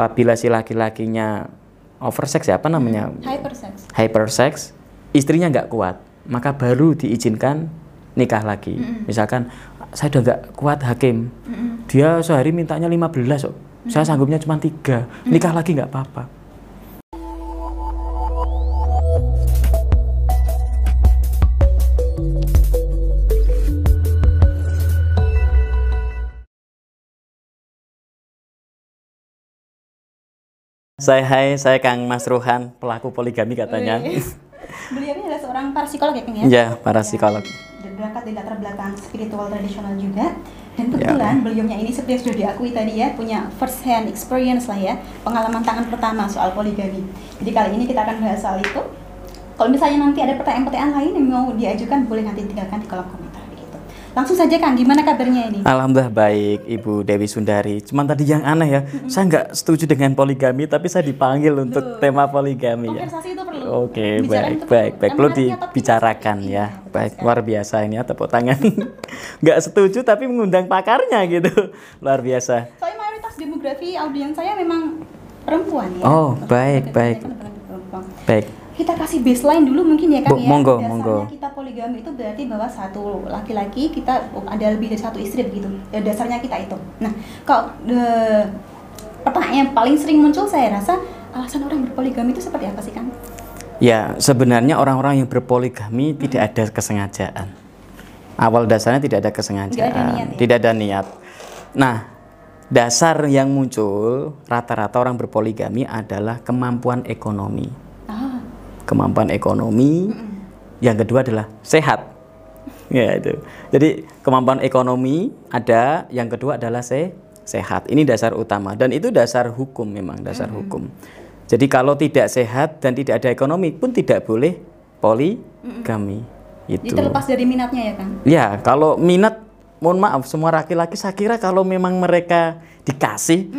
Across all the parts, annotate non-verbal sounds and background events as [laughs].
apabila si laki-lakinya oversex ya apa namanya? Hypersex. hypersex istrinya nggak kuat maka baru diizinkan nikah lagi. Misalkan saya udah nggak kuat hakim. Dia sehari mintanya 15 kok. Saya sanggupnya cuma tiga. Nikah lagi nggak apa-apa saya hai saya Kang Mas Rohan pelaku poligami katanya Beliau ini adalah seorang parapsikolog ya, Kang ya? ya para psikolog Dan berangkat dari latar belakang spiritual tradisional juga. Dan kebetulan beliaunya ini seperti yang sudah diakui tadi ya, punya first hand experience lah ya, pengalaman tangan pertama soal poligami. Jadi kali ini kita akan bahas soal itu. Kalau misalnya nanti ada pertanyaan-pertanyaan lain yang mau diajukan, boleh nanti tinggalkan di kolom komentar. Langsung saja Kang, gimana kabarnya ini? Alhamdulillah baik Ibu Dewi Sundari. Cuman tadi yang aneh ya, saya nggak setuju dengan poligami, tapi saya dipanggil untuk tema poligami ya. Itu perlu. Oke, Pembicaraan baik, itu baik, baik. Perlu Yang menariknya topik dibicarakan ya. Iya, Baik, luar biasa ini ya tepuk tangan. [laughs] Nggak setuju tapi mengundang pakarnya gitu. [laughs] Luar biasa. Soalnya mayoritas demografi audiens saya memang perempuan ya. Oh, baik, baik. Perempuan. Baik. Kita kasih baseline dulu mungkin ya Kang Bu, ya. monggo, Dasarnya monggo. kita poligami itu berarti bahwa satu laki-laki kita ada lebih dari satu istri begitu. Ya, dasarnya kita itu. Nah, kalau eh, pertanyaan yang paling sering muncul saya rasa alasan orang berpoligami itu seperti apa sih Kang? Ya, sebenarnya orang-orang yang berpoligami tidak ada kesengajaan. Awal dasarnya tidak ada kesengajaan, ada niat ya? tidak ada niat. Nah, dasar yang muncul rata-rata orang berpoligami adalah kemampuan ekonomi. Kemampuan ekonomi. Yang kedua adalah sehat. [laughs] Ya itu. Jadi kemampuan ekonomi ada, yang kedua adalah se sehat. Ini dasar utama dan itu dasar hukum memang dasar hukum. Jadi kalau tidak sehat dan tidak ada ekonomi pun tidak boleh poligami. jadi Itu. terlepas dari minatnya ya Kang. Ya, kalau minat, mohon maaf, semua laki-laki saya kira kalau memang mereka dikasih,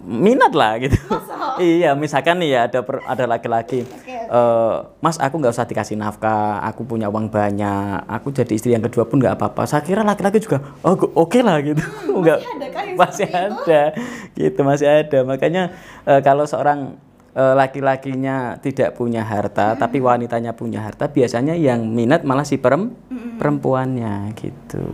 minat lah gitu. [laughs] iya, misalkan nih ya ada per- ada laki-laki, Oke, eh, Mas aku nggak usah dikasih nafkah, aku punya uang banyak, aku jadi istri yang kedua pun nggak apa-apa. Saya kira laki-laki juga, oh oke lah gitu, [laughs] nggak Hmm, ada yang masih seperti itu? ada, gitu masih ada. Makanya eh, kalau seorang eh, laki-lakinya tidak punya harta, tapi wanitanya punya harta, biasanya yang minat malah si perem perempuannya gitu.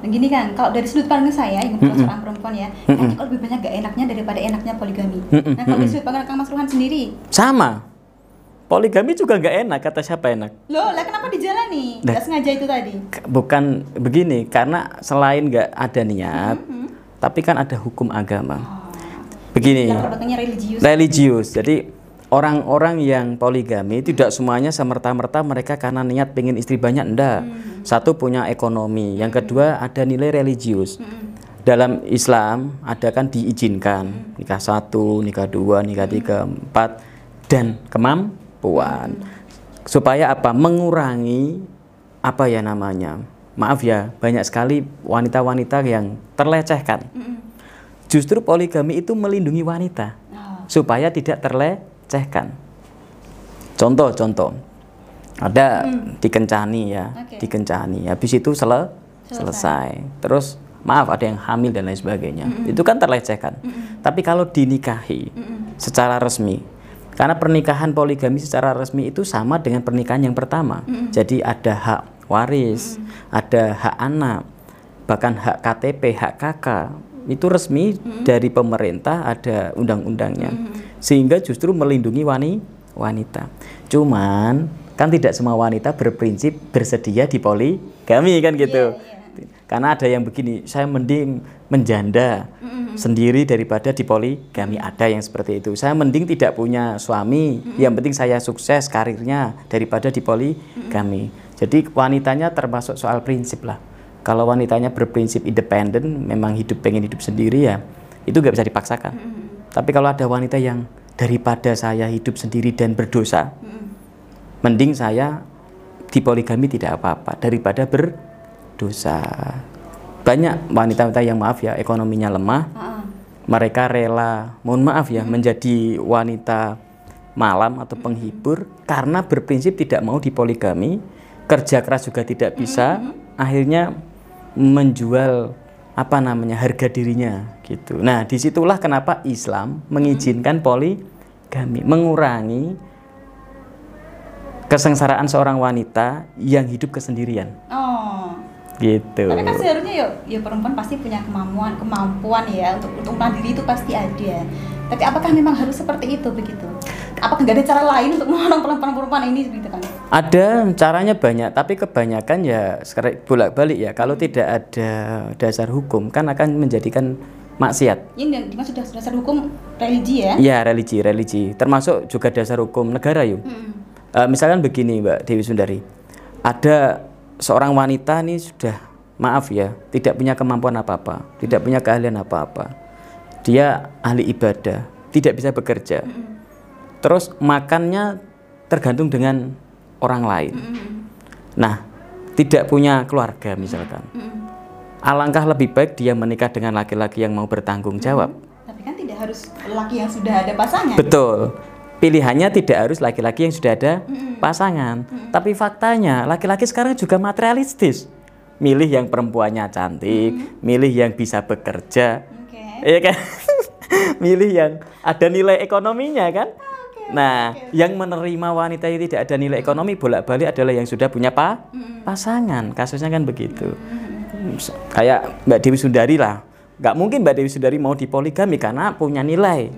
Nah gini kan, kalau dari sudut pandang saya, yang bukan seorang perempuan ya, kayaknya kalau lebih banyak gak enaknya daripada enaknya poligami. Mm-mm, Nah kalau dari sudut pandang Kang Mas Ruhan sendiri, Sama. Poligami juga nggak enak kata siapa enak? loh lah kenapa dijalani? Nah. Gak sengaja itu tadi. Bukan begini, karena selain nggak ada niat, Mm-hmm. tapi kan ada hukum agama. Begini. Yang religius. religius. Jadi orang-orang yang poligami tidak semuanya semerta-merta mereka karena niat pengen istri banyak enggak. Satu punya ekonomi, yang kedua ada nilai religius. Dalam Islam ada kan diizinkan nikah satu, nikah dua, nikah tiga, empat dan kemampuan. Supaya apa? Mengurangi apa ya namanya? Maaf ya, banyak sekali wanita-wanita yang terlecehkan. Justru poligami itu melindungi wanita Oh, supaya tidak terlecehkan. Contoh-contoh, ada dikencani ya, Oke. dikencani. Habis itu sele- selesai. Terus maaf ada yang hamil dan lain sebagainya. Itu kan terlecehkan. Tapi kalau dinikahi secara resmi, karena pernikahan poligami secara resmi itu sama dengan pernikahan yang pertama. Jadi ada hak waris, ada hak anak, bahkan hak KTP, hak kakak itu resmi dari pemerintah ada undang-undangnya sehingga justru melindungi wani wanita. Cuman kan tidak semua wanita berprinsip bersedia di poligami kan gitu. Karena ada yang begini saya mending menjanda sendiri daripada di poligami. Ada yang seperti itu. Saya mending tidak punya suami yang penting saya sukses karirnya daripada di poligami. Jadi wanitanya termasuk soal prinsip lah. Kalau wanitanya berprinsip independen, memang hidup pengen hidup sendiri ya, itu nggak bisa dipaksakan. Tapi kalau ada wanita yang daripada saya hidup sendiri dan berdosa, mending saya di poligami tidak apa-apa daripada berdosa. Banyak wanita-wanita yang maaf ya ekonominya lemah, Ah, ah. mereka rela, mohon maaf ya, menjadi wanita malam atau penghibur karena berprinsip tidak mau dipoligami, kerja keras juga tidak bisa, akhirnya menjual apa namanya harga dirinya gitu. Nah di situlah kenapa Islam mengizinkan poligami, mengurangi kesengsaraan seorang wanita yang hidup kesendirian. Oh. Gitu. Tapi kan seharusnya ya, ya perempuan pasti punya kemampuan kemampuan ya untuk untuk mandiri itu pasti ada. Tapi apakah memang harus seperti itu begitu? Apakah nggak ada cara lain untuk menolong perempuan-perempuan ini gitu kan? Ada caranya banyak, tapi kebanyakan ya sekarang bolak-balik ya. Kalau tidak ada dasar hukum kan akan menjadikan maksiat. Ini dimaksud dasar, dasar hukum religi ya? Iya religi, religi. Termasuk juga dasar hukum negara yuk. Hmm. Uh, misalkan begini Mbak Dewi Sundari, ada seorang wanita nih sudah maaf ya, tidak punya kemampuan apa-apa, tidak punya keahlian apa-apa. Dia ahli ibadah, tidak bisa bekerja. Terus makannya tergantung dengan orang lain. Nah, tidak punya keluarga misalkan. Alangkah lebih baik dia menikah dengan laki-laki yang mau bertanggung jawab. Tapi kan tidak harus laki yang sudah ada pasangan. Betul. Pilihannya tidak harus laki-laki yang sudah ada pasangan. Tapi faktanya laki-laki sekarang juga materialistis. Milih yang perempuannya cantik, milih yang bisa bekerja. Oke. Iya kan? [laughs] milih yang ada nilai ekonominya kan? Nah, yang menerima wanita yang tidak ada nilai ekonomi bolak-balik adalah yang sudah punya pa pasangan. Kasusnya kan begitu. Kayak Mbak Dewi Sundari lah. Nggak mungkin Mbak Dewi Sundari mau dipoligami karena punya nilai.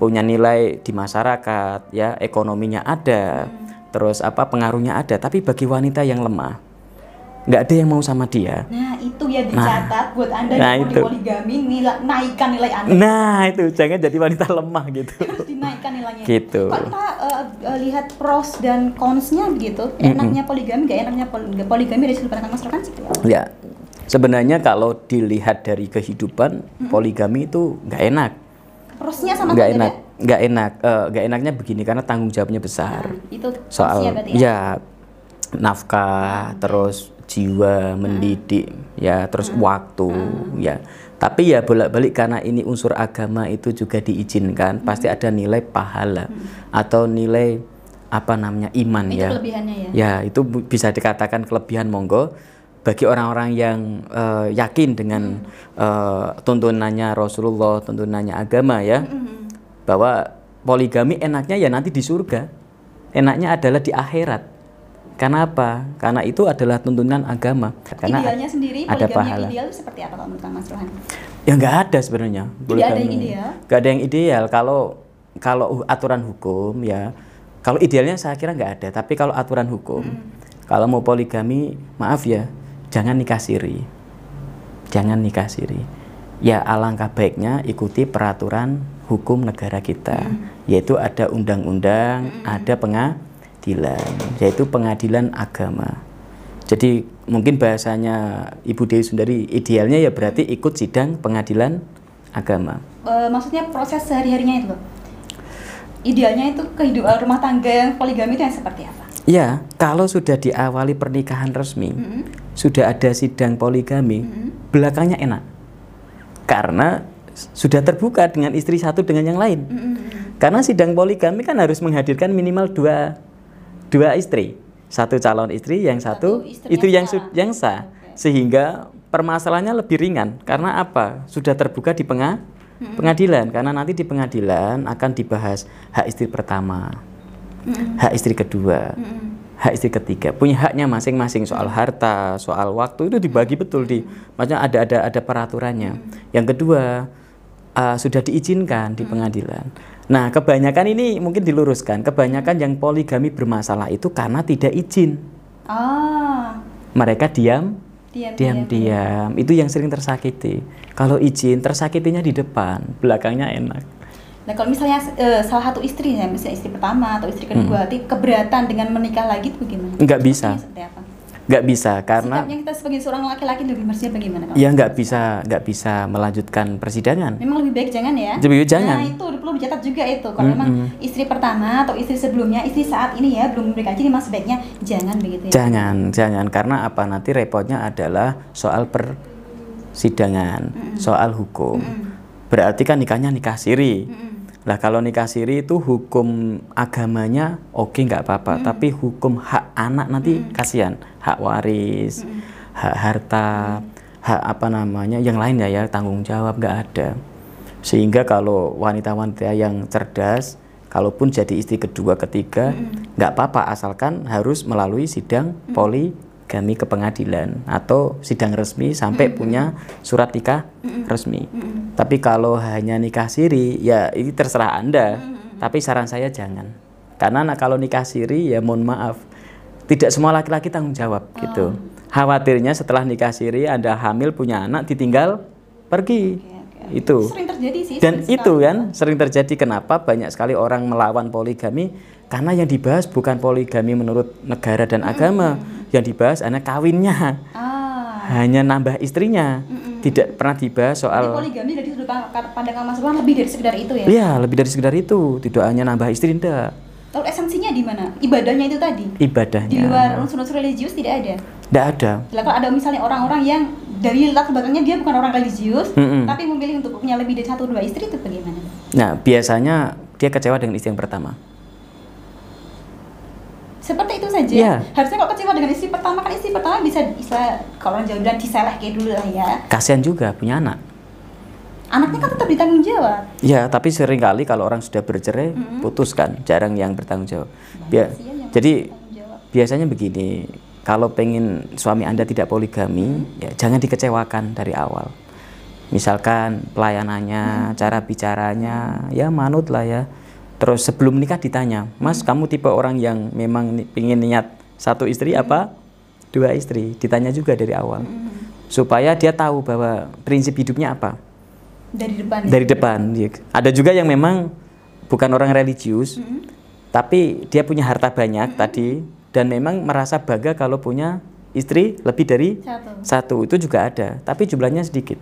Punya nilai di masyarakat, ya ekonominya ada. Terus apa pengaruhnya ada. Tapi bagi wanita yang lemah, nggak ada yang mau sama dia. Nah, itu ya dicatat buat Anda nah yang mau itu. poligami nilai, naikkan nilai Anda. Nah, itu jangan jadi wanita lemah gitu. [laughs] Harus dinaikkan nilainya. Gitu. Kalau kita eh, eh, lihat pros dan cons-nya begitu, enaknya poligami, nggak enaknya pol- nggak poligami dari sudut pandang Mas Rokan apa? Ya, sebenarnya kalau dilihat dari kehidupan poligami itu nggak enak, Prosnya sama nggak enak, nggak enak, Eh, nggak enaknya begini karena tanggung jawabnya besar. Nah, itu Soal ya. ya nafkah, terus jiwa mendidik, ya terus waktu, ya. Tapi ya bolak-balik karena ini unsur agama itu juga diizinkan, pasti ada nilai pahala atau nilai apa namanya iman Itu ya. kelebihannya ya. Ya, itu bisa dikatakan kelebihan monggo bagi orang-orang yang eh, yakin dengan eh, tuntunannya Rasulullah, tuntunannya agama ya. Bahwa poligami enaknya ya nanti di surga. Enaknya adalah di akhirat. Karena apa? Karena itu adalah tuntunan agama. Karena Idealnya sendiri ada pahala. yang ideal seperti apa kalau menurut Mas Rohan? Ya nggak ada sebenarnya. Tidak ada yang ideal? Nggak ada yang ideal. Kalau kalau aturan hukum ya, kalau idealnya saya kira nggak ada. Tapi kalau aturan hukum, kalau mau poligami, maaf ya, jangan nikah siri. Jangan nikah siri. Ya alangkah baiknya ikuti peraturan hukum negara kita, yaitu ada undang-undang, ada pengadilan, yaitu pengadilan agama. Jadi mungkin bahasanya Ibu Dewi Sundari idealnya ya berarti ikut sidang pengadilan agama. Eh, maksudnya proses sehari-harinya itu loh. Idealnya itu kehidupan rumah tangga yang poligami itu yang seperti apa? Ya, kalau sudah diawali pernikahan resmi, Mm-mm. sudah ada sidang poligami, belakangnya enak. Karena sudah terbuka dengan istri satu dengan yang lain. Mm-mm. Karena sidang poligami kan harus menghadirkan minimal dua dua istri, satu calon istri, yang Satu satu, itu yang sah. yang sah, Oke. sehingga permasalahannya lebih ringan. Karena apa? Sudah terbuka di penga- pengadilan. Karena nanti di pengadilan akan dibahas hak istri pertama, Mm-mm. hak istri kedua, Mm-mm. hak istri ketiga punya haknya masing-masing soal harta soal waktu itu dibagi betul di maksudnya ada ada ada peraturannya yang kedua uh, sudah diizinkan di pengadilan nah kebanyakan ini mungkin diluruskan kebanyakan yang poligami bermasalah itu karena tidak izin Ah, mereka diam diam, diam diam itu yang sering tersakiti kalau izin tersakitinya di depan belakangnya enak Nah kalau misalnya eh, salah satu istri ya, misalnya istri pertama atau istri kedua, ti- keberatan dengan menikah lagi itu bagaimana? Hmm. Nggak bisa. Sepertinya Seperti apa? Nggak bisa karena Sikapnya kita sebagai seorang laki-laki lebih maksudnya bagaimana? Kalau? ya nggak bisa nggak bisa melanjutkan persidangan Memang lebih baik jangan ya. Lebih baik jangan. Nah itu perlu dicatat juga itu. Kalau memang istri pertama atau istri sebelumnya, istri saat ini ya belum jadi memang sebaiknya jangan begitu ya. Jangan, jangan karena apa nanti repotnya adalah soal persidangan, soal hukum. Berarti kan nikahnya nikah siri. Lah kalau nikah siri itu hukum agamanya oke nggak apa-apa, tapi hukum hak anak nanti kasihan, hak waris, hak harta, hak apa namanya yang lain ya ya tanggung jawab nggak ada. Sehingga kalau wanita-wanita yang cerdas kalaupun jadi istri kedua ketiga nggak apa-apa asalkan harus melalui sidang poligami ke pengadilan atau sidang resmi sampai punya surat nikah resmi. Tapi kalau hanya nikah siri ya ini terserah anda. Tapi saran saya jangan. Karena nah, kalau nikah siri ya mohon maaf. Tidak semua laki-laki tanggung jawab gitu. Khawatirnya setelah nikah siri anda hamil punya anak ditinggal pergi. Oke. itu. Sering terjadi sih. dan sering itu sekali. kan sering terjadi. Kenapa banyak sekali orang melawan poligami? Karena yang dibahas bukan poligami menurut negara dan agama yang dibahas hanya kawinnya Ah. hanya nambah istrinya tidak pernah dibahas Jadi soal poligami dari sudut pandang Mas Wan lebih dari sekedar itu ya. Iya, lebih dari sekedar itu. Tidak hanya nambah istri, enggak. Lalu esensinya di mana? Ibadahnya itu tadi. Ibadahnya. Di luar unsur-unsur religius tidak ada. Enggak ada. Lah kalau ada misalnya orang-orang yang dari latar belakangnya dia bukan orang religius, Mm-mm. tapi memilih untuk punya lebih dari satu dua istri itu bagaimana? Nah, biasanya dia kecewa dengan istri yang pertama. Saja. Iya. Harusnya kalau kecewa dengan istri pertama kan istri pertama bisa istilah kalau orang Jawa bilang diseleh kayak dulu lah ya. Kasihan juga punya anak. Anaknya kan tetap ditanggung jawab. Ya, tapi sering kali kalau orang sudah bercerai, putuskan. Jarang yang bertanggung jawab. Bia- Kasihan yang jadi jawab. biasanya begini, kalau pengen suami Anda tidak poligami, ya jangan dikecewakan dari awal. Misalkan pelayanannya, cara bicaranya, ya manut lah ya. Terus sebelum nikah ditanya, Mas kamu tipe orang yang memang pengen niat satu istri apa? Dua istri. Ditanya juga dari awal. Supaya dia tahu bahwa prinsip hidupnya apa Dari depan. dari depan. Ya. Ada juga yang memang bukan orang religius, tapi dia punya harta banyak tadi dan memang merasa bangga kalau punya istri lebih dari Satu. satu. Itu juga ada, tapi jumlahnya sedikit.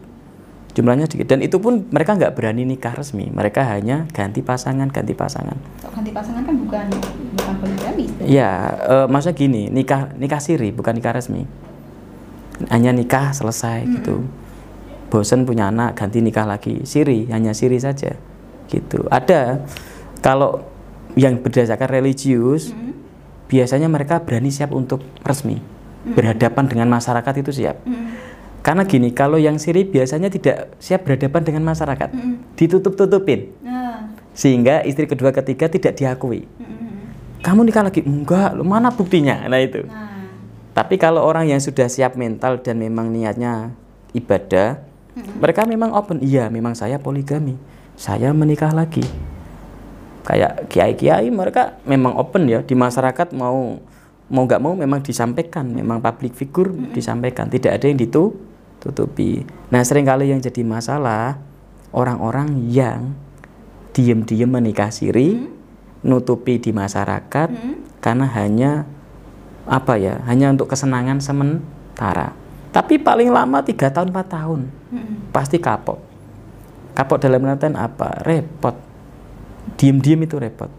Jumlahnya sedikit dan itu pun mereka nggak berani nikah resmi. Mereka hanya ganti pasangan, ganti pasangan. Ganti pasangan kan bukan bukan poligami. Ya, eh, maksudnya gini, nikah nikah siri bukan nikah resmi. Hanya nikah selesai gitu. Bosen punya anak ganti nikah lagi, siri hanya siri saja. Gitu. Ada kalau yang berdasarkan religius biasanya mereka berani siap untuk resmi. Berhadapan dengan masyarakat itu siap. Karena gini, kalau yang siri biasanya tidak siap berhadapan dengan masyarakat. Ditutup-tutupin. Nah. sehingga istri kedua ketiga tidak diakui. Kamu nikah lagi? Enggak. Lu mana buktinya? Nah itu. Nah. tapi kalau orang yang sudah siap mental dan memang niatnya ibadah mereka memang open. Iya memang saya poligami. Saya menikah lagi. Kayak kiai-kiai mereka memang open ya. Di masyarakat mau mau nggak mau memang disampaikan. Memang public figure disampaikan. Tidak ada yang ditutupi nah sering kali yang jadi masalah orang-orang yang diem-diem menikah siri nutupi di masyarakat karena hanya apa ya hanya untuk kesenangan sementara. Tapi paling lama tiga tahun 4 tahun. Pasti kapok. Kapok dalam artian apa? Repot. Diem-diem itu repot.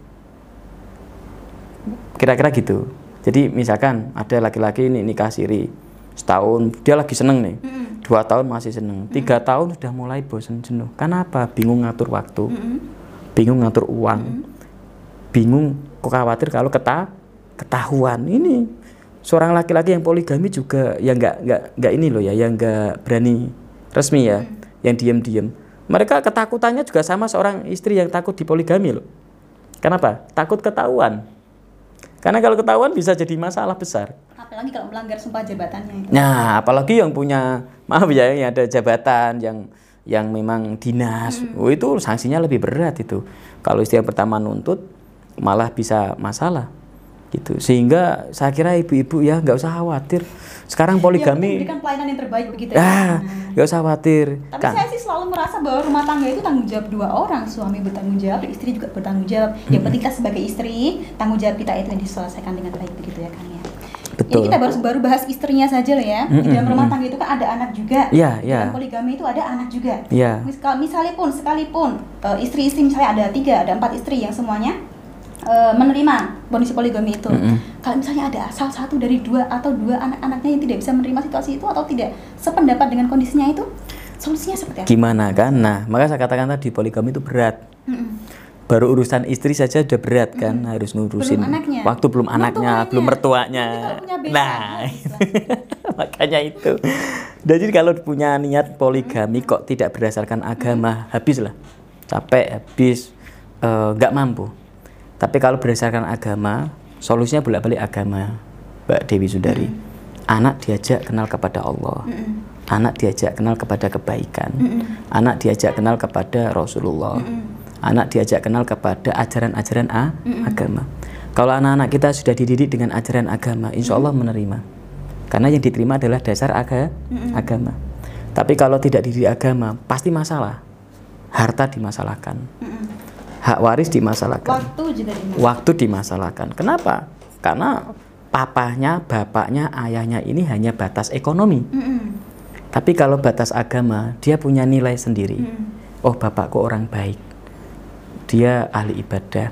Kira-kira gitu. Jadi misalkan ada laki-laki ini nikah siri setahun dia lagi seneng nih dua tahun masih seneng. Tiga tahun sudah mulai bosan jenuh. Kenapa bingung ngatur waktu. Bingung ngatur uang. Bingung kok khawatir kalau keta ketahuan. Ini seorang laki-laki yang poligami juga yang nggak nggak nggak ini loh ya yang nggak berani resmi ya yang diam-diam mereka ketakutannya juga sama seorang istri yang takut di poligami loh. Kenapa? Takut ketahuan. Karena kalau ketahuan bisa jadi masalah besar. Apalagi kalau melanggar sumpah jabatannya. Itu. Nah, apalagi yang punya maaf ya yang ada jabatan yang yang memang dinas, oh, itu sanksinya lebih berat itu. Kalau istri yang pertama nuntut malah bisa masalah gitu. Sehingga saya kira ibu-ibu ya nggak usah khawatir. Sekarang Ya, poligami, memberikan pelayanan yang terbaik begitu ya. ah nggak usah khawatir. Tapi Kan- saya sih selalu merasa bahwa rumah tangga itu tanggung jawab dua orang, suami bertanggung jawab, istri juga bertanggung jawab. Yang penting kita sebagai istri, tanggung jawab kita itu yang diselesaikan dengan baik begitu ya Kang ya. Betul. Ini kita baru baru bahas istrinya saja loh ya. Di dalam rumah tangga itu kan ada anak juga. Iya, Di iya. Dalam poligami itu ada anak juga. Iya. Mis- kalau misalnya pun sekalipun eh, istri-istri misalnya ada tiga, ada empat istri yang semuanya eh, menerima kondisi poligami itu. Mm-mm. Kalau misalnya ada salah satu dari dua atau dua anak-anaknya yang tidak bisa menerima situasi itu atau tidak sependapat dengan kondisinya itu, solusinya seperti apa? Gimana kan? Nah, maka saya katakan tadi poligami itu berat. Mm-mm. Baru urusan istri saja udah berat kan, harus ngurusin Belum anaknya. waktu belum anaknya, Mertuanya. belum mertuanya. Nah, [laughs] makanya itu. Jadi kalau punya niat poligami kok tidak berdasarkan agama habis lah capek habis eh, nggak uh, mampu. Tapi kalau berdasarkan agama solusinya bolak balik agama Mbak Dewi Sundari mm anak diajak kenal kepada Allah. Mm anak diajak kenal kepada kebaikan. Mm anak diajak kenal kepada Rasulullah. Mm anak diajak kenal kepada ajaran-ajaran mm agama kalau anak-anak kita sudah dididik dengan ajaran agama insya Allah menerima karena yang diterima adalah dasar aga, mm-hmm. agama. Tapi kalau tidak dididik agama, pasti masalah. Harta dimasalahkan. Mm-hmm. Hak waris dimasalahkan. Waktu juga dimasalahkan. Waktu dimasalahkan. Kenapa? Karena papahnya, bapaknya, ayahnya ini hanya batas ekonomi. Mm-hmm. Tapi kalau batas agama, dia punya nilai sendiri. Mm-hmm. Oh, bapakku orang baik. Dia ahli ibadah.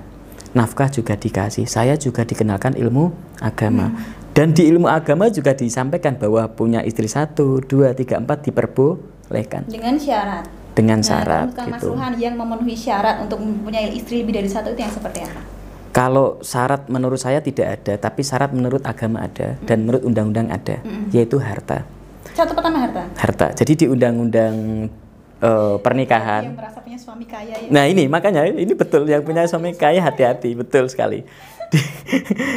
Nafkah juga dikasih. Saya juga dikenalkan ilmu agama. Mm-hmm dan di ilmu agama juga disampaikan bahwa punya istri satu, dua, tiga, empat diperbolehkan. Dengan syarat. Dengan nah, syarat. Nah, gitu. yang memenuhi syarat untuk mempunyai istri lebih dari satu itu yang seperti apa? Kalau syarat menurut saya tidak ada, tapi syarat menurut agama ada mm. dan menurut undang-undang ada, mm. yaitu harta. Satu pertama harta. Harta. Jadi di undang-undang uh, pernikahan. Yang merasa punya suami kaya. Ya. Nah ini makanya ini betul yang punya suami kaya hati-hati betul sekali. [laughs] Di,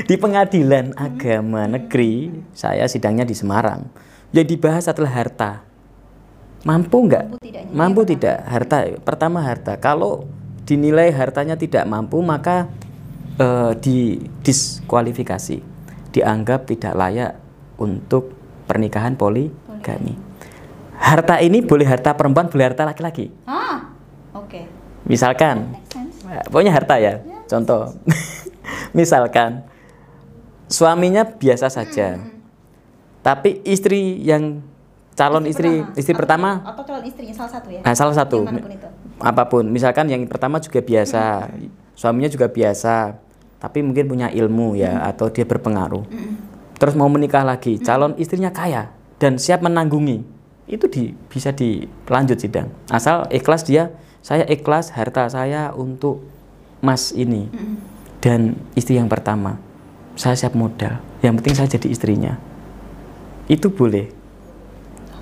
di pengadilan agama negeri saya sidangnya di Semarang. Yang dibahas adalah harta. Mampu nggak? Mampu, mampu tidak harta pertama harta. Kalau dinilai hartanya tidak mampu maka uh, didiskualifikasi dianggap tidak layak untuk pernikahan poligami harta ini boleh harta perempuan boleh harta laki-laki ah oke okay. misalkan pokoknya harta ya, ya contoh [laughs] Misalkan suaminya biasa saja, hmm. tapi istri yang calon istri istri, istri pertama atau calon istrinya salah satu ya? Nah, salah satu. Apa pun, misalkan yang pertama juga biasa, hmm. suaminya juga biasa, tapi mungkin punya ilmu ya hmm. atau dia berpengaruh. Hmm. Terus mau menikah lagi, hmm. calon istrinya kaya dan siap menanggungi. Itu di, bisa dilanjut sidang. Asal ikhlas dia, saya ikhlas harta saya untuk Mas ini. Dan istri yang pertama. Saya siap modal. Yang penting saya jadi istrinya. Itu boleh.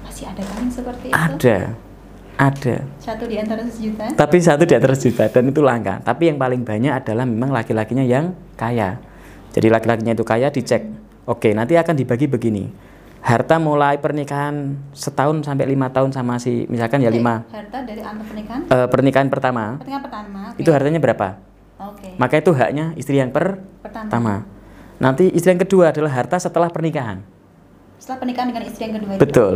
Masih ada kan seperti itu? Ada. Ada. Satu di antara sejuta? Tapi satu di antara sejuta dan itu langka. Tapi yang paling banyak adalah memang laki-lakinya yang kaya. Jadi laki-lakinya itu kaya dicek. Oke nanti akan dibagi begini harta mulai pernikahan setahun sampai lima tahun sama si misalkan ya lima harta dari anak pernikahan uh, pernikahan pertama pernikahan pertama okay. itu hartanya berapa Okay. Maka itu haknya istri yang per pertama. Nanti istri yang kedua adalah harta setelah pernikahan. Setelah pernikahan dengan istri yang kedua. Betul.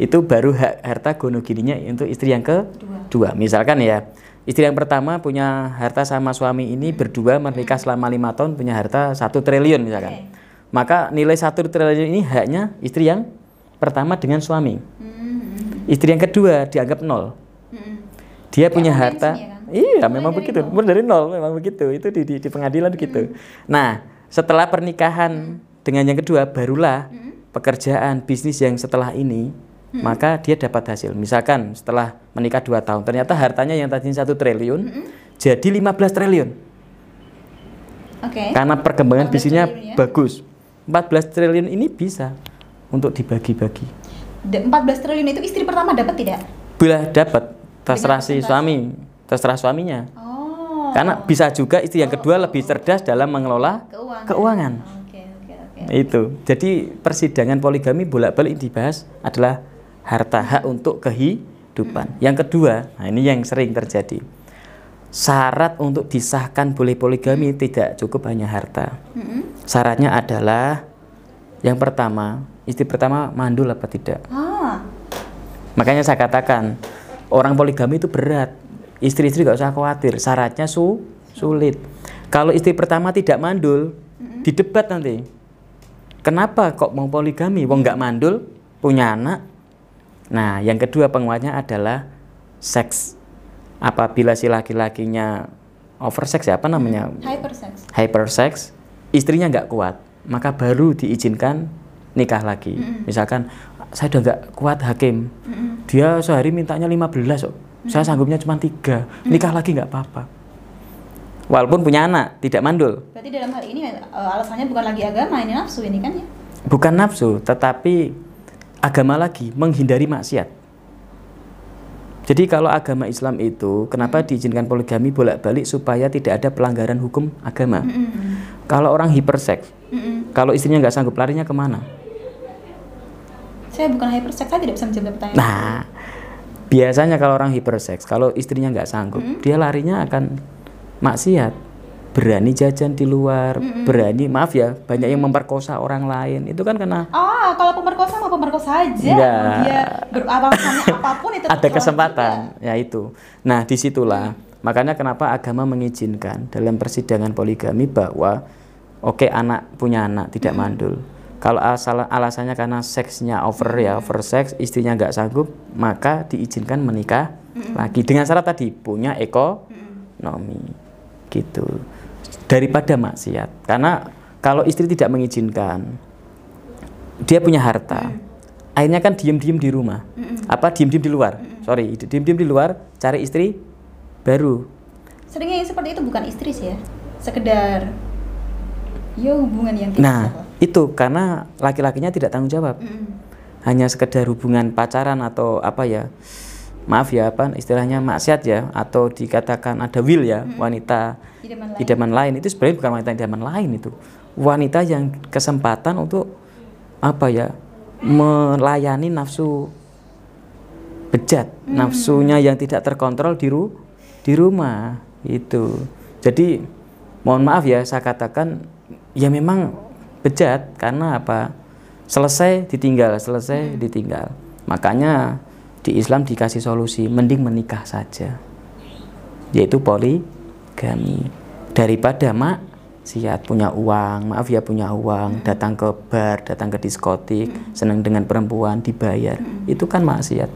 Itu baru hak harta gono gininya untuk istri yang kedua. Misalkan ya, istri yang pertama punya harta sama suami ini hmm. berdua menikah selama lima tahun punya harta satu triliun misalkan. Okay. Maka nilai satu triliun ini haknya istri yang pertama dengan suami. Hmm. Istri yang kedua dianggap nol. Hmm. Dia punya harta. Ya kan? Iya, memang begitu. Mulai dari nol memang begitu. Itu di, di, di pengadilan hmm. gitu. Nah, setelah pernikahan hmm. dengan yang kedua, barulah hmm. pekerjaan bisnis yang setelah ini, hmm. maka dia dapat hasil. Misalkan setelah menikah dua tahun, ternyata hartanya yang tadinya satu triliun hmm. jadi 15 triliun. Okay. Karena perkembangan bisnisnya ya? bagus. 14 triliun ini bisa untuk dibagi-bagi. 14 triliun itu istri pertama dapat tidak? Bila dapat, terserah si suami terserah suaminya. Oh. Karena bisa juga istri yang kedua lebih cerdas dalam mengelola keuangan. keuangan. Okay, okay, okay. Itu. Jadi persidangan poligami bolak-balik dibahas adalah harta hak untuk kehidupan. Hmm. Yang kedua, nah ini yang sering terjadi. Syarat untuk disahkan boleh poligami hmm. tidak cukup hanya harta. Hmm. Syaratnya adalah yang pertama, istri pertama mandul apa tidak. Ah. Makanya saya katakan orang poligami itu berat Istri-istri gak usah khawatir, syaratnya su sulit. Kalau istri pertama tidak mandul, mm-hmm. didebat nanti. Kenapa kok mau poligami? Wong nggak mandul, punya anak. Nah, yang kedua penguatnya adalah seks. Apabila si laki-lakinya oversex ya apa namanya? Hypersex. Hypersex, istrinya nggak kuat, maka baru diizinkan nikah lagi. Mm-hmm. Misalkan saya udah nggak kuat hakim, mm-hmm. dia sehari mintanya 15 kok saya sanggupnya cuma tiga hmm. nikah lagi nggak apa-apa walaupun punya anak tidak mandul berarti dalam hal ini uh, alasannya bukan lagi agama ini nafsu ini kan ya bukan nafsu tetapi agama lagi menghindari maksiat. Jadi kalau agama Islam itu kenapa diizinkan poligami bolak-balik supaya tidak ada pelanggaran hukum agama. Mm -hmm. Kalau orang hiperseks, mm -hmm. kalau istrinya nggak sanggup larinya ke mana? Saya bukan hiperseks, saya tidak bisa menjawab pertanyaan. Nah, biasanya kalau orang hiperseks, kalau istrinya nggak sanggup, mm -hmm. dia larinya akan maksiat berani jajan di luar, mm -mm. berani maaf ya banyak yang memperkosa orang lain. Itu kan karena ah kalau pemerkosa mau pemerkosa aja. Ya. dia apa pun itu [laughs] ada kesempatan juga. ya itu. Nah di situlah. Mm. makanya kenapa agama mengizinkan dalam persidangan poligami bahwa oke okay, anak punya anak tidak mm. mandul. Kalau asal alasannya karena seksnya over ya over seks istrinya nggak sanggup maka diizinkan menikah mm lagi. Dengan syarat tadi punya ekonomi. Gitu daripada maksiat. Karena kalau istri tidak mengizinkan, dia punya harta. Mm. Akhirnya kan diem-diem di rumah. Mm Apa diem-diem di luar? Mm Sorry, diem-diem di luar, cari istri baru. Seringnya yang seperti itu bukan istri sih ya, sekedar ya hubungan yang tidak Nah, itu karena laki-lakinya tidak tanggung jawab. Hanya sekedar hubungan pacaran atau apa ya? Maaf ya apa istilahnya maksiat ya atau dikatakan ada will ya hmm. wanita idaman lain. idaman lain itu sebenarnya bukan wanita idaman lain itu wanita yang kesempatan untuk apa ya melayani nafsu bejat hmm. nafsunya yang tidak terkontrol di ru di rumah itu jadi mohon maaf ya saya katakan ya memang bejat karena apa selesai ditinggal selesai hmm. ditinggal makanya di Islam dikasih solusi mending menikah saja yaitu poligami daripada mak siat punya uang maaf ya punya uang hmm. datang ke bar datang ke diskotik hmm. senang dengan perempuan dibayar hmm. itu kan maksiat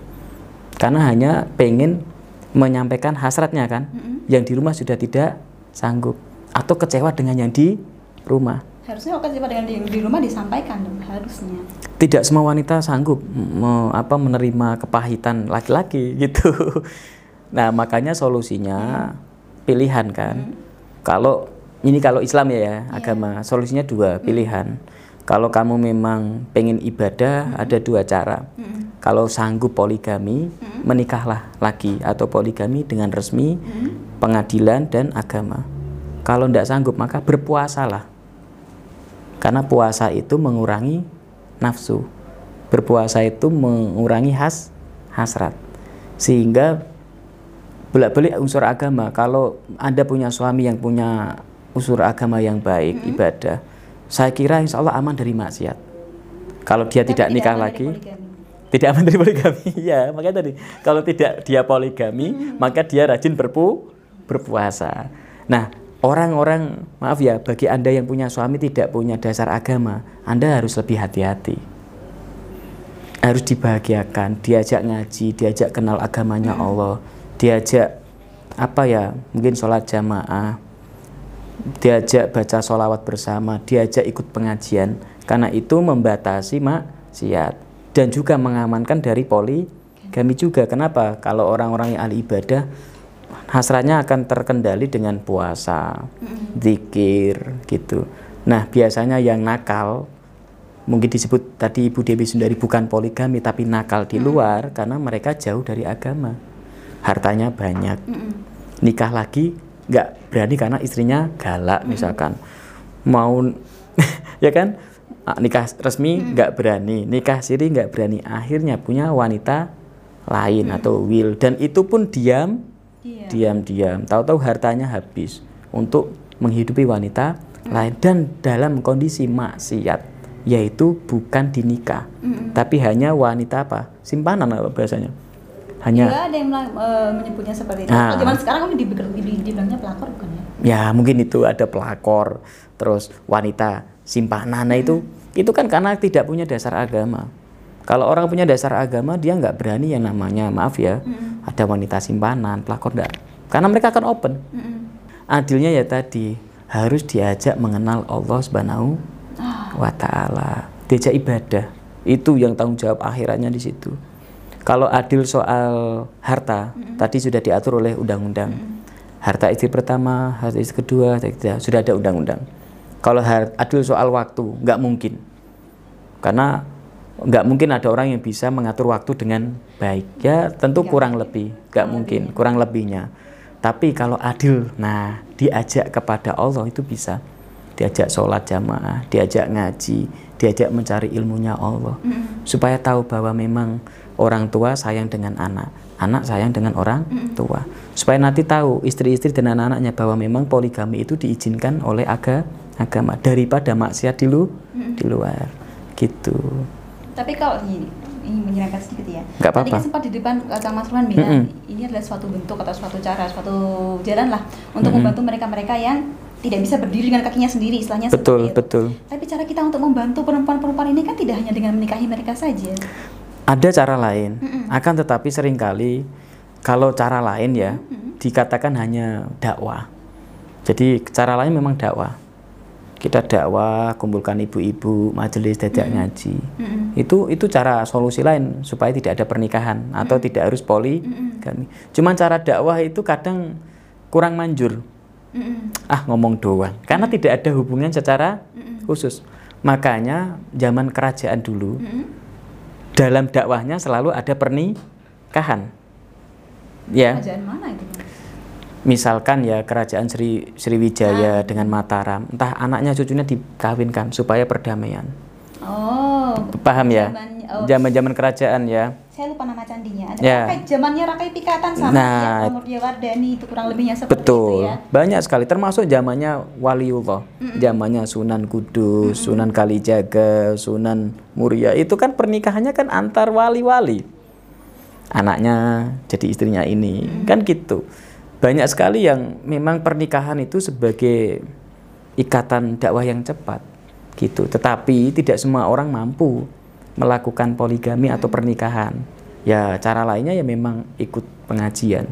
karena hanya pengen menyampaikan hasratnya kan yang di rumah sudah tidak sanggup atau kecewa dengan yang di rumah harusnya oke dengan di, di rumah disampaikan dong harusnya tidak semua wanita sanggup me, apa menerima kepahitan laki-laki [laughs] gitu nah makanya solusinya hmm. pilihan kan hmm. kalau ini kalau Islam ya, ya yeah. agama solusinya dua hmm. pilihan kalau kamu memang pengen ibadah hmm. ada dua cara hmm. kalau sanggup poligami hmm. menikahlah lagi atau poligami dengan resmi hmm. pengadilan dan agama kalau tidak sanggup maka berpuasalah karena puasa itu mengurangi nafsu. Berpuasa itu mengurangi has hasrat. Sehingga bolak-balik unsur agama. Kalau Anda punya suami yang punya unsur agama yang baik, hmm. ibadah, saya kira insya Allah aman dari maksiat. Kalau dia tidak, tidak nikah lagi, tidak aman dari poligami. [laughs] ya, makanya tadi kalau tidak dia poligami, hmm. maka dia rajin berpu berpuasa. Nah, orang-orang maaf ya bagi anda yang punya suami tidak punya dasar agama anda harus lebih hati-hati. Harus dibahagiakan diajak ngaji diajak kenal agamanya hmm. Allah diajak apa ya mungkin sholat jamaah diajak baca sholawat bersama diajak ikut pengajian. Karena itu membatasi maksiat dan juga mengamankan dari poli kami juga. Kenapa? Kalau orang-orang yang ahli ibadah hasratnya akan terkendali dengan puasa, zikir gitu. Nah, biasanya yang nakal mungkin disebut tadi Ibu Dewi Sundari bukan poligami tapi nakal di luar karena mereka jauh dari agama. Hartanya banyak. Nikah lagi nggak berani karena istrinya galak misalkan. Mau [laughs] ya kan? Nikah resmi nggak berani, nikah siri nggak berani. Akhirnya punya wanita lain atau will dan itu pun diam diam-diam tahu-tahu hartanya habis untuk menghidupi wanita mm. lain dan dalam kondisi maksiat yaitu bukan dinikah mm. tapi hanya wanita apa simpanan apa bahasanya hanya ya, ada yang uh, menyebutnya seperti itu. Nah, zaman sekarang kan dibilangnya pelakor bukan ya? Ya mungkin itu ada pelakor, terus wanita simpanan nah, itu itu kan karena tidak punya dasar agama. Kalau orang punya dasar agama dia nggak berani yang namanya maaf ya mm-hmm. ada wanita simpanan pelakor enggak karena mereka akan open. Mm-hmm. Adilnya ya tadi harus diajak mengenal Allah Subhanahu oh. wa taala. Diajak ibadah. Itu yang tanggung jawab akhirannya di situ. Kalau adil soal harta mm-hmm. tadi sudah diatur oleh undang-undang. Mm-hmm. Harta istri pertama, harta istri kedua, sudah ada undang-undang. Kalau adil soal waktu nggak mungkin. Karena nggak mungkin ada orang yang bisa mengatur waktu dengan baik. Ya tentu kurang lebih. Nggak mungkin kurang lebihnya. Tapi kalau adil nah diajak kepada Allah itu bisa. Diajak sholat jamaah diajak ngaji diajak mencari ilmunya Allah. Supaya tahu bahwa memang orang tua sayang dengan anak anak sayang dengan orang tua. Supaya nanti tahu istri-istri dan anak-anaknya bahwa memang poligami itu diizinkan oleh aga, agama daripada maksiat di, lu, di luar. Gitu tapi kalau ini ini menyerahkan sedikit ya. Nggak Tadi kan apa-apa. sempat di depan uh, Kang Mas Ruhan bilang Mm-mm. ini adalah suatu bentuk atau suatu cara, suatu jalan lah untuk Mm-mm. membantu mereka-mereka yang tidak bisa berdiri dengan kakinya sendiri, istilahnya betul seperti itu. betul Tapi cara kita untuk membantu perempuan-perempuan ini kan tidak hanya dengan menikahi mereka saja. ada cara lain Mm-mm. akan tetapi sering kali kalau cara lain ya Mm-mm. dikatakan hanya dakwah jadi cara lain memang dakwah kita dakwah kumpulkan ibu-ibu majelis diajak ngaji. Mm-mm. itu itu cara solusi lain supaya tidak ada pernikahan atau tidak harus poli kami cuman cara dakwah itu kadang kurang manjur. Mm-mm. ah ngomong doang. Karena tidak ada hubungan secara khusus. Makanya zaman kerajaan dulu Mm-mm. dalam dakwahnya selalu ada pernikahan. Ya. Kerajaan mana itu? Misalkan ya kerajaan Sri Sriwijaya dengan Mataram entah anaknya cucunya dikawinkan supaya perdamaian. Oh. paham ya? Oh, zaman-zaman kerajaan ya. Saya lupa nama candinya. Ada Ya. Rakai, zamannya Rakai Pikatan sama Nah, ya, Wardani itu kurang lebihnya seperti Betul, itu ya. banyak sekali. Termasuk zamannya Waliullah, zamannya Sunan Kudus, Sunan Kalijaga, Sunan Muria. Itu kan pernikahannya kan antar wali-wali. Anaknya jadi istrinya ini, kan gitu. Banyak sekali yang memang pernikahan itu sebagai ikatan dakwah yang cepat gitu. Tetapi tidak semua orang mampu melakukan poligami atau pernikahan. Ya, cara lainnya ya memang ikut pengajian.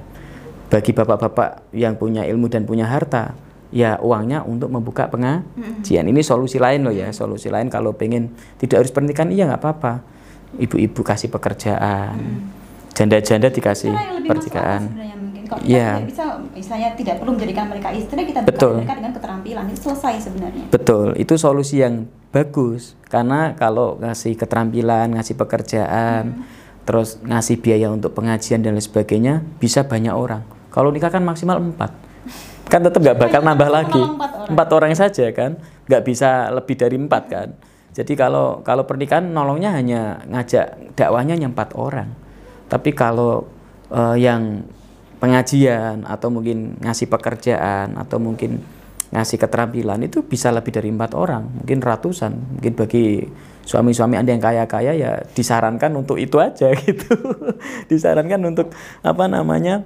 Bagi bapak-bapak yang punya ilmu dan punya harta, ya uangnya untuk membuka pengajian. Ini solusi lain loh ya, solusi lain kalau pengen tidak harus pernikahan iya nggak apa-apa. Ibu-ibu kasih pekerjaan, janda-janda dikasih Cara Kalau kita Iya. tidak bisa, misalnya tidak perlu menjadikan mereka istri, kita Betul. mereka dengan keterampilan itu selesai sebenarnya. Betul, itu solusi yang bagus karena kalau ngasih keterampilan, ngasih pekerjaan, terus ngasih biaya untuk pengajian dan lain sebagainya bisa banyak orang. Kalau nikah kan maksimal empat, kan tetap nggak bakal Hanya nambah lagi. empat orang. Orang saja kan, nggak bisa lebih dari empat kan. Jadi kalau kalau pernikahan nolongnya hanya ngajak dakwahnya hanya empat orang. Tapi kalau eh, yang pengajian atau mungkin ngasih pekerjaan atau mungkin ngasih keterampilan itu bisa lebih dari empat orang, mungkin ratusan. Mungkin bagi suami-suami anda yang kaya-kaya ya disarankan untuk itu aja [laughs] gitu. disarankan untuk apa namanya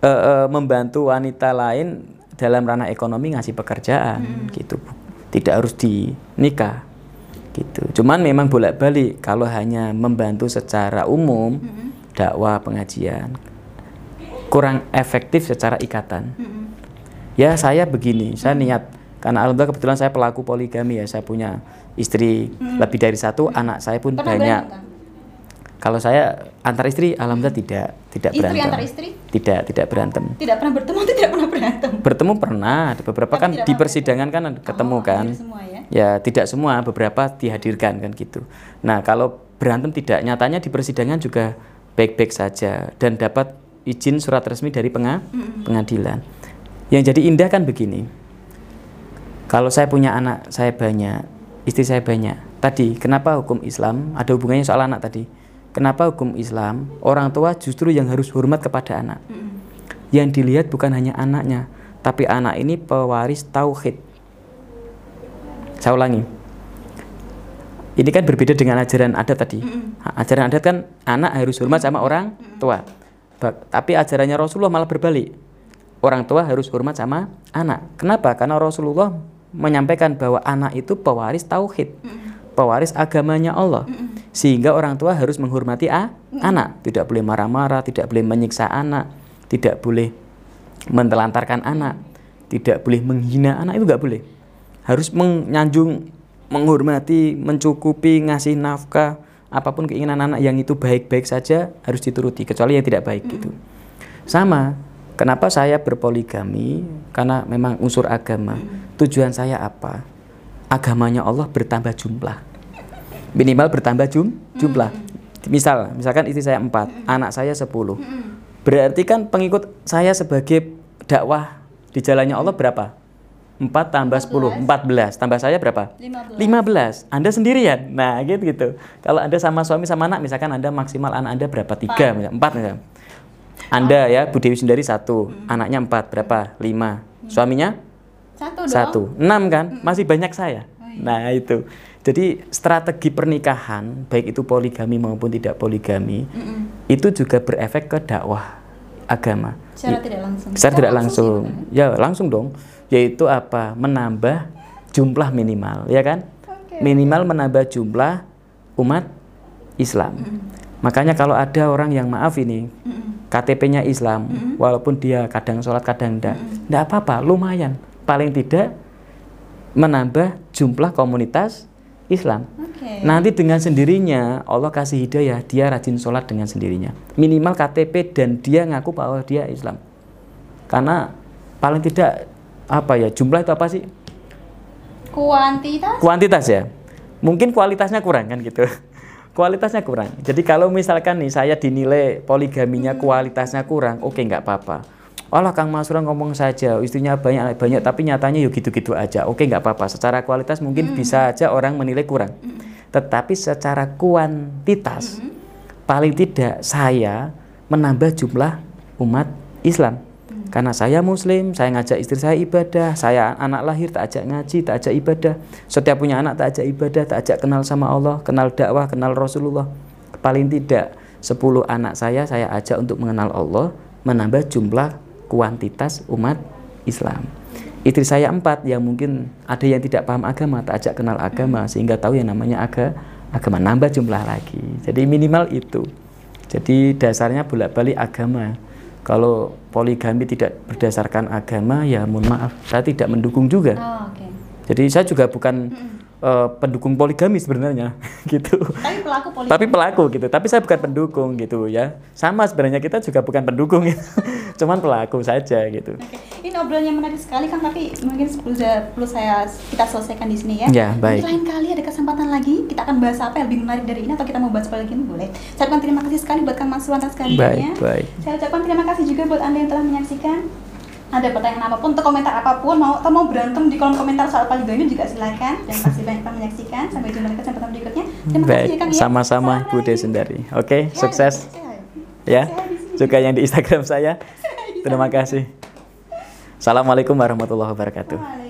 eh, eh, membantu wanita lain dalam ranah ekonomi ngasih pekerjaan gitu. Tidak harus dinikah gitu. Cuman memang bolak-balik kalau hanya membantu secara umum dakwah pengajian kurang efektif secara ikatan. Mm-mm. Ya saya begini, saya niat karena alhamdulillah kebetulan saya pelaku poligami ya, saya punya istri lebih dari satu, anak saya pun Pernah banyak. berantem? Kalau saya antar istri alhamdulillah tidak tidak Istri berantem. antar istri? Tidak tidak berantem. Tidak pernah bertemu, [laughs] tidak pernah berantem. Bertemu pernah, ada beberapa Tapi kan di persidangan kan ada ketemu Oh, kan. semua ya. Ya tidak semua, beberapa dihadirkan kan gitu. Nah kalau berantem tidak, nyatanya di persidangan juga baik-baik saja dan dapat izin surat resmi dari penga- pengadilan. Yang jadi indah kan begini, kalau saya punya anak saya banyak, istri saya banyak. Tadi kenapa hukum Islam ada hubungannya soal anak tadi? Kenapa hukum Islam orang tua justru yang harus hormat kepada anak? Yang dilihat bukan hanya anaknya, tapi anak ini pewaris tauhid. Saya ulangi. Ini kan berbeda dengan ajaran adat tadi. Ajaran adat kan anak harus hormat sama orang tua. Tapi ajarannya Rasulullah malah berbalik. Orang tua harus hormat sama anak. Kenapa? Karena Rasulullah menyampaikan bahwa anak itu pewaris tauhid. Pewaris agamanya Allah. Sehingga orang tua harus menghormati a- anak. Tidak boleh marah-marah, tidak boleh menyiksa anak, tidak boleh mentelantarkan anak, tidak boleh menghina anak itu nggak boleh. Harus menyanjung, menghormati, mencukupi, ngasih nafkah, apa pun keinginan anak yang itu baik-baik saja harus dituruti, kecuali yang tidak baik gitu. Sama, kenapa saya berpoligami? Karena memang unsur agama. Tujuan saya apa? Agamanya Allah bertambah jumlah. Minimal bertambah jum, jumlah. Misal, misalkan istri saya empat, anak saya sepuluh. Berarti kan pengikut saya sebagai dakwah di jalannya Allah berapa? 4 tambah 10, 14. Tambah saya berapa? 15. 15. Anda sendirian. Nah, gitu gitu. Kalau Anda sama suami sama anak, misalkan Anda maksimal anak Anda berapa? Tiga, misalkan. empat misalkan. Anda ya, Bu Dewi sendiri satu, anaknya empat, berapa? Lima. Suaminya Satu dong. satu, enam kan? Masih banyak saya. Oh, iya. Nah itu. Jadi strategi pernikahan, baik itu poligami maupun tidak poligami, Mm-mm. itu juga berefek ke dakwah agama. Secara tidak langsung. Secara tidak langsung, sih, ya langsung dong. Yaitu apa? Menambah jumlah minimal, ya kan? Minimal menambah jumlah umat Islam. Makanya kalau ada orang yang maaf ini. KTP-nya Islam, walaupun dia kadang sholat kadang enggak, enggak apa-apa, lumayan. Paling tidak menambah jumlah komunitas Islam. Oke. Nanti dengan sendirinya Allah kasih hidayah, dia rajin sholat dengan sendirinya. Minimal KTP dan dia ngaku bahwa dia Islam. Karena paling tidak apa ya jumlah itu apa sih? Kuantitas. Kuantitas ya. Mungkin kualitasnya kurang kan gitu. [laughs] Kualitasnya kurang. Jadi kalau misalkan nih saya dinilai poligaminya kualitasnya kurang, oke nggak apa-apa. Olah Kang Masura ngomong saja istrinya banyak banyak tapi nyatanya yuk gitu-gitu aja. Oke nggak apa-apa. Secara kualitas mungkin bisa aja orang menilai kurang. Tetapi secara kuantitas paling tidak saya menambah jumlah umat Islam. Karena saya muslim, saya ngajak istri saya ibadah, saya anak lahir tak ajak ngaji, tak ajak ibadah. Setiap punya anak tak ajak ibadah, tak ajak kenal sama Allah, kenal dakwah, kenal Rasulullah. Paling tidak 10 anak saya saya ajak untuk mengenal Allah, menambah jumlah kuantitas umat Islam. Istri saya empat yang mungkin ada yang tidak paham agama, tak ajak kenal agama sehingga tahu yang namanya aga, agama nambah jumlah lagi. Jadi minimal itu. Jadi dasarnya bolak-balik agama. Kalau poligami tidak berdasarkan agama, ya mohon maaf, saya tidak mendukung juga. Oh, oke. Jadi saya juga bukan eh, pendukung poligami sebenarnya, [laughs] gitu. Tapi pelaku politik. Tapi pelaku gitu. Tapi saya bukan pendukung gitu ya. Sama sebenarnya kita juga bukan pendukung, gitu. [laughs] cuman pelaku saja gitu. Oke. Ini obrolannya menarik sekali Kang, tapi mungkin perlu, saya kita selesaikan di sini ya. Ya, baik. Nanti lain kali ada kesempatan lagi kita akan bahas apa yang lebih menarik dari ini atau kita mau bahas apa lagi boleh. Saya ucapkan terima kasih sekali buat Kang Masruan atas kehadirannya. Baik, baik. Saya ucapkan terima kasih juga buat Anda yang telah menyaksikan. Ada pertanyaan apa pun atau komentar apa pun mau atau mau berantem di kolom komentar soal poligami juga silakan. Dan kasih banyak telah menyaksikan. Sampai jumpa di kesempatan berikutnya. Terima kasih ya Baik, Kang ya. sama-sama Selamat Bu hari. Desendari. Oke, sukses sehat. ya. Sehat di sini. Juga yang di Instagram saya. [laughs] Terima kasih. Assalamualaikum warahmatullahi wabarakatuh. Waalaikumsalam.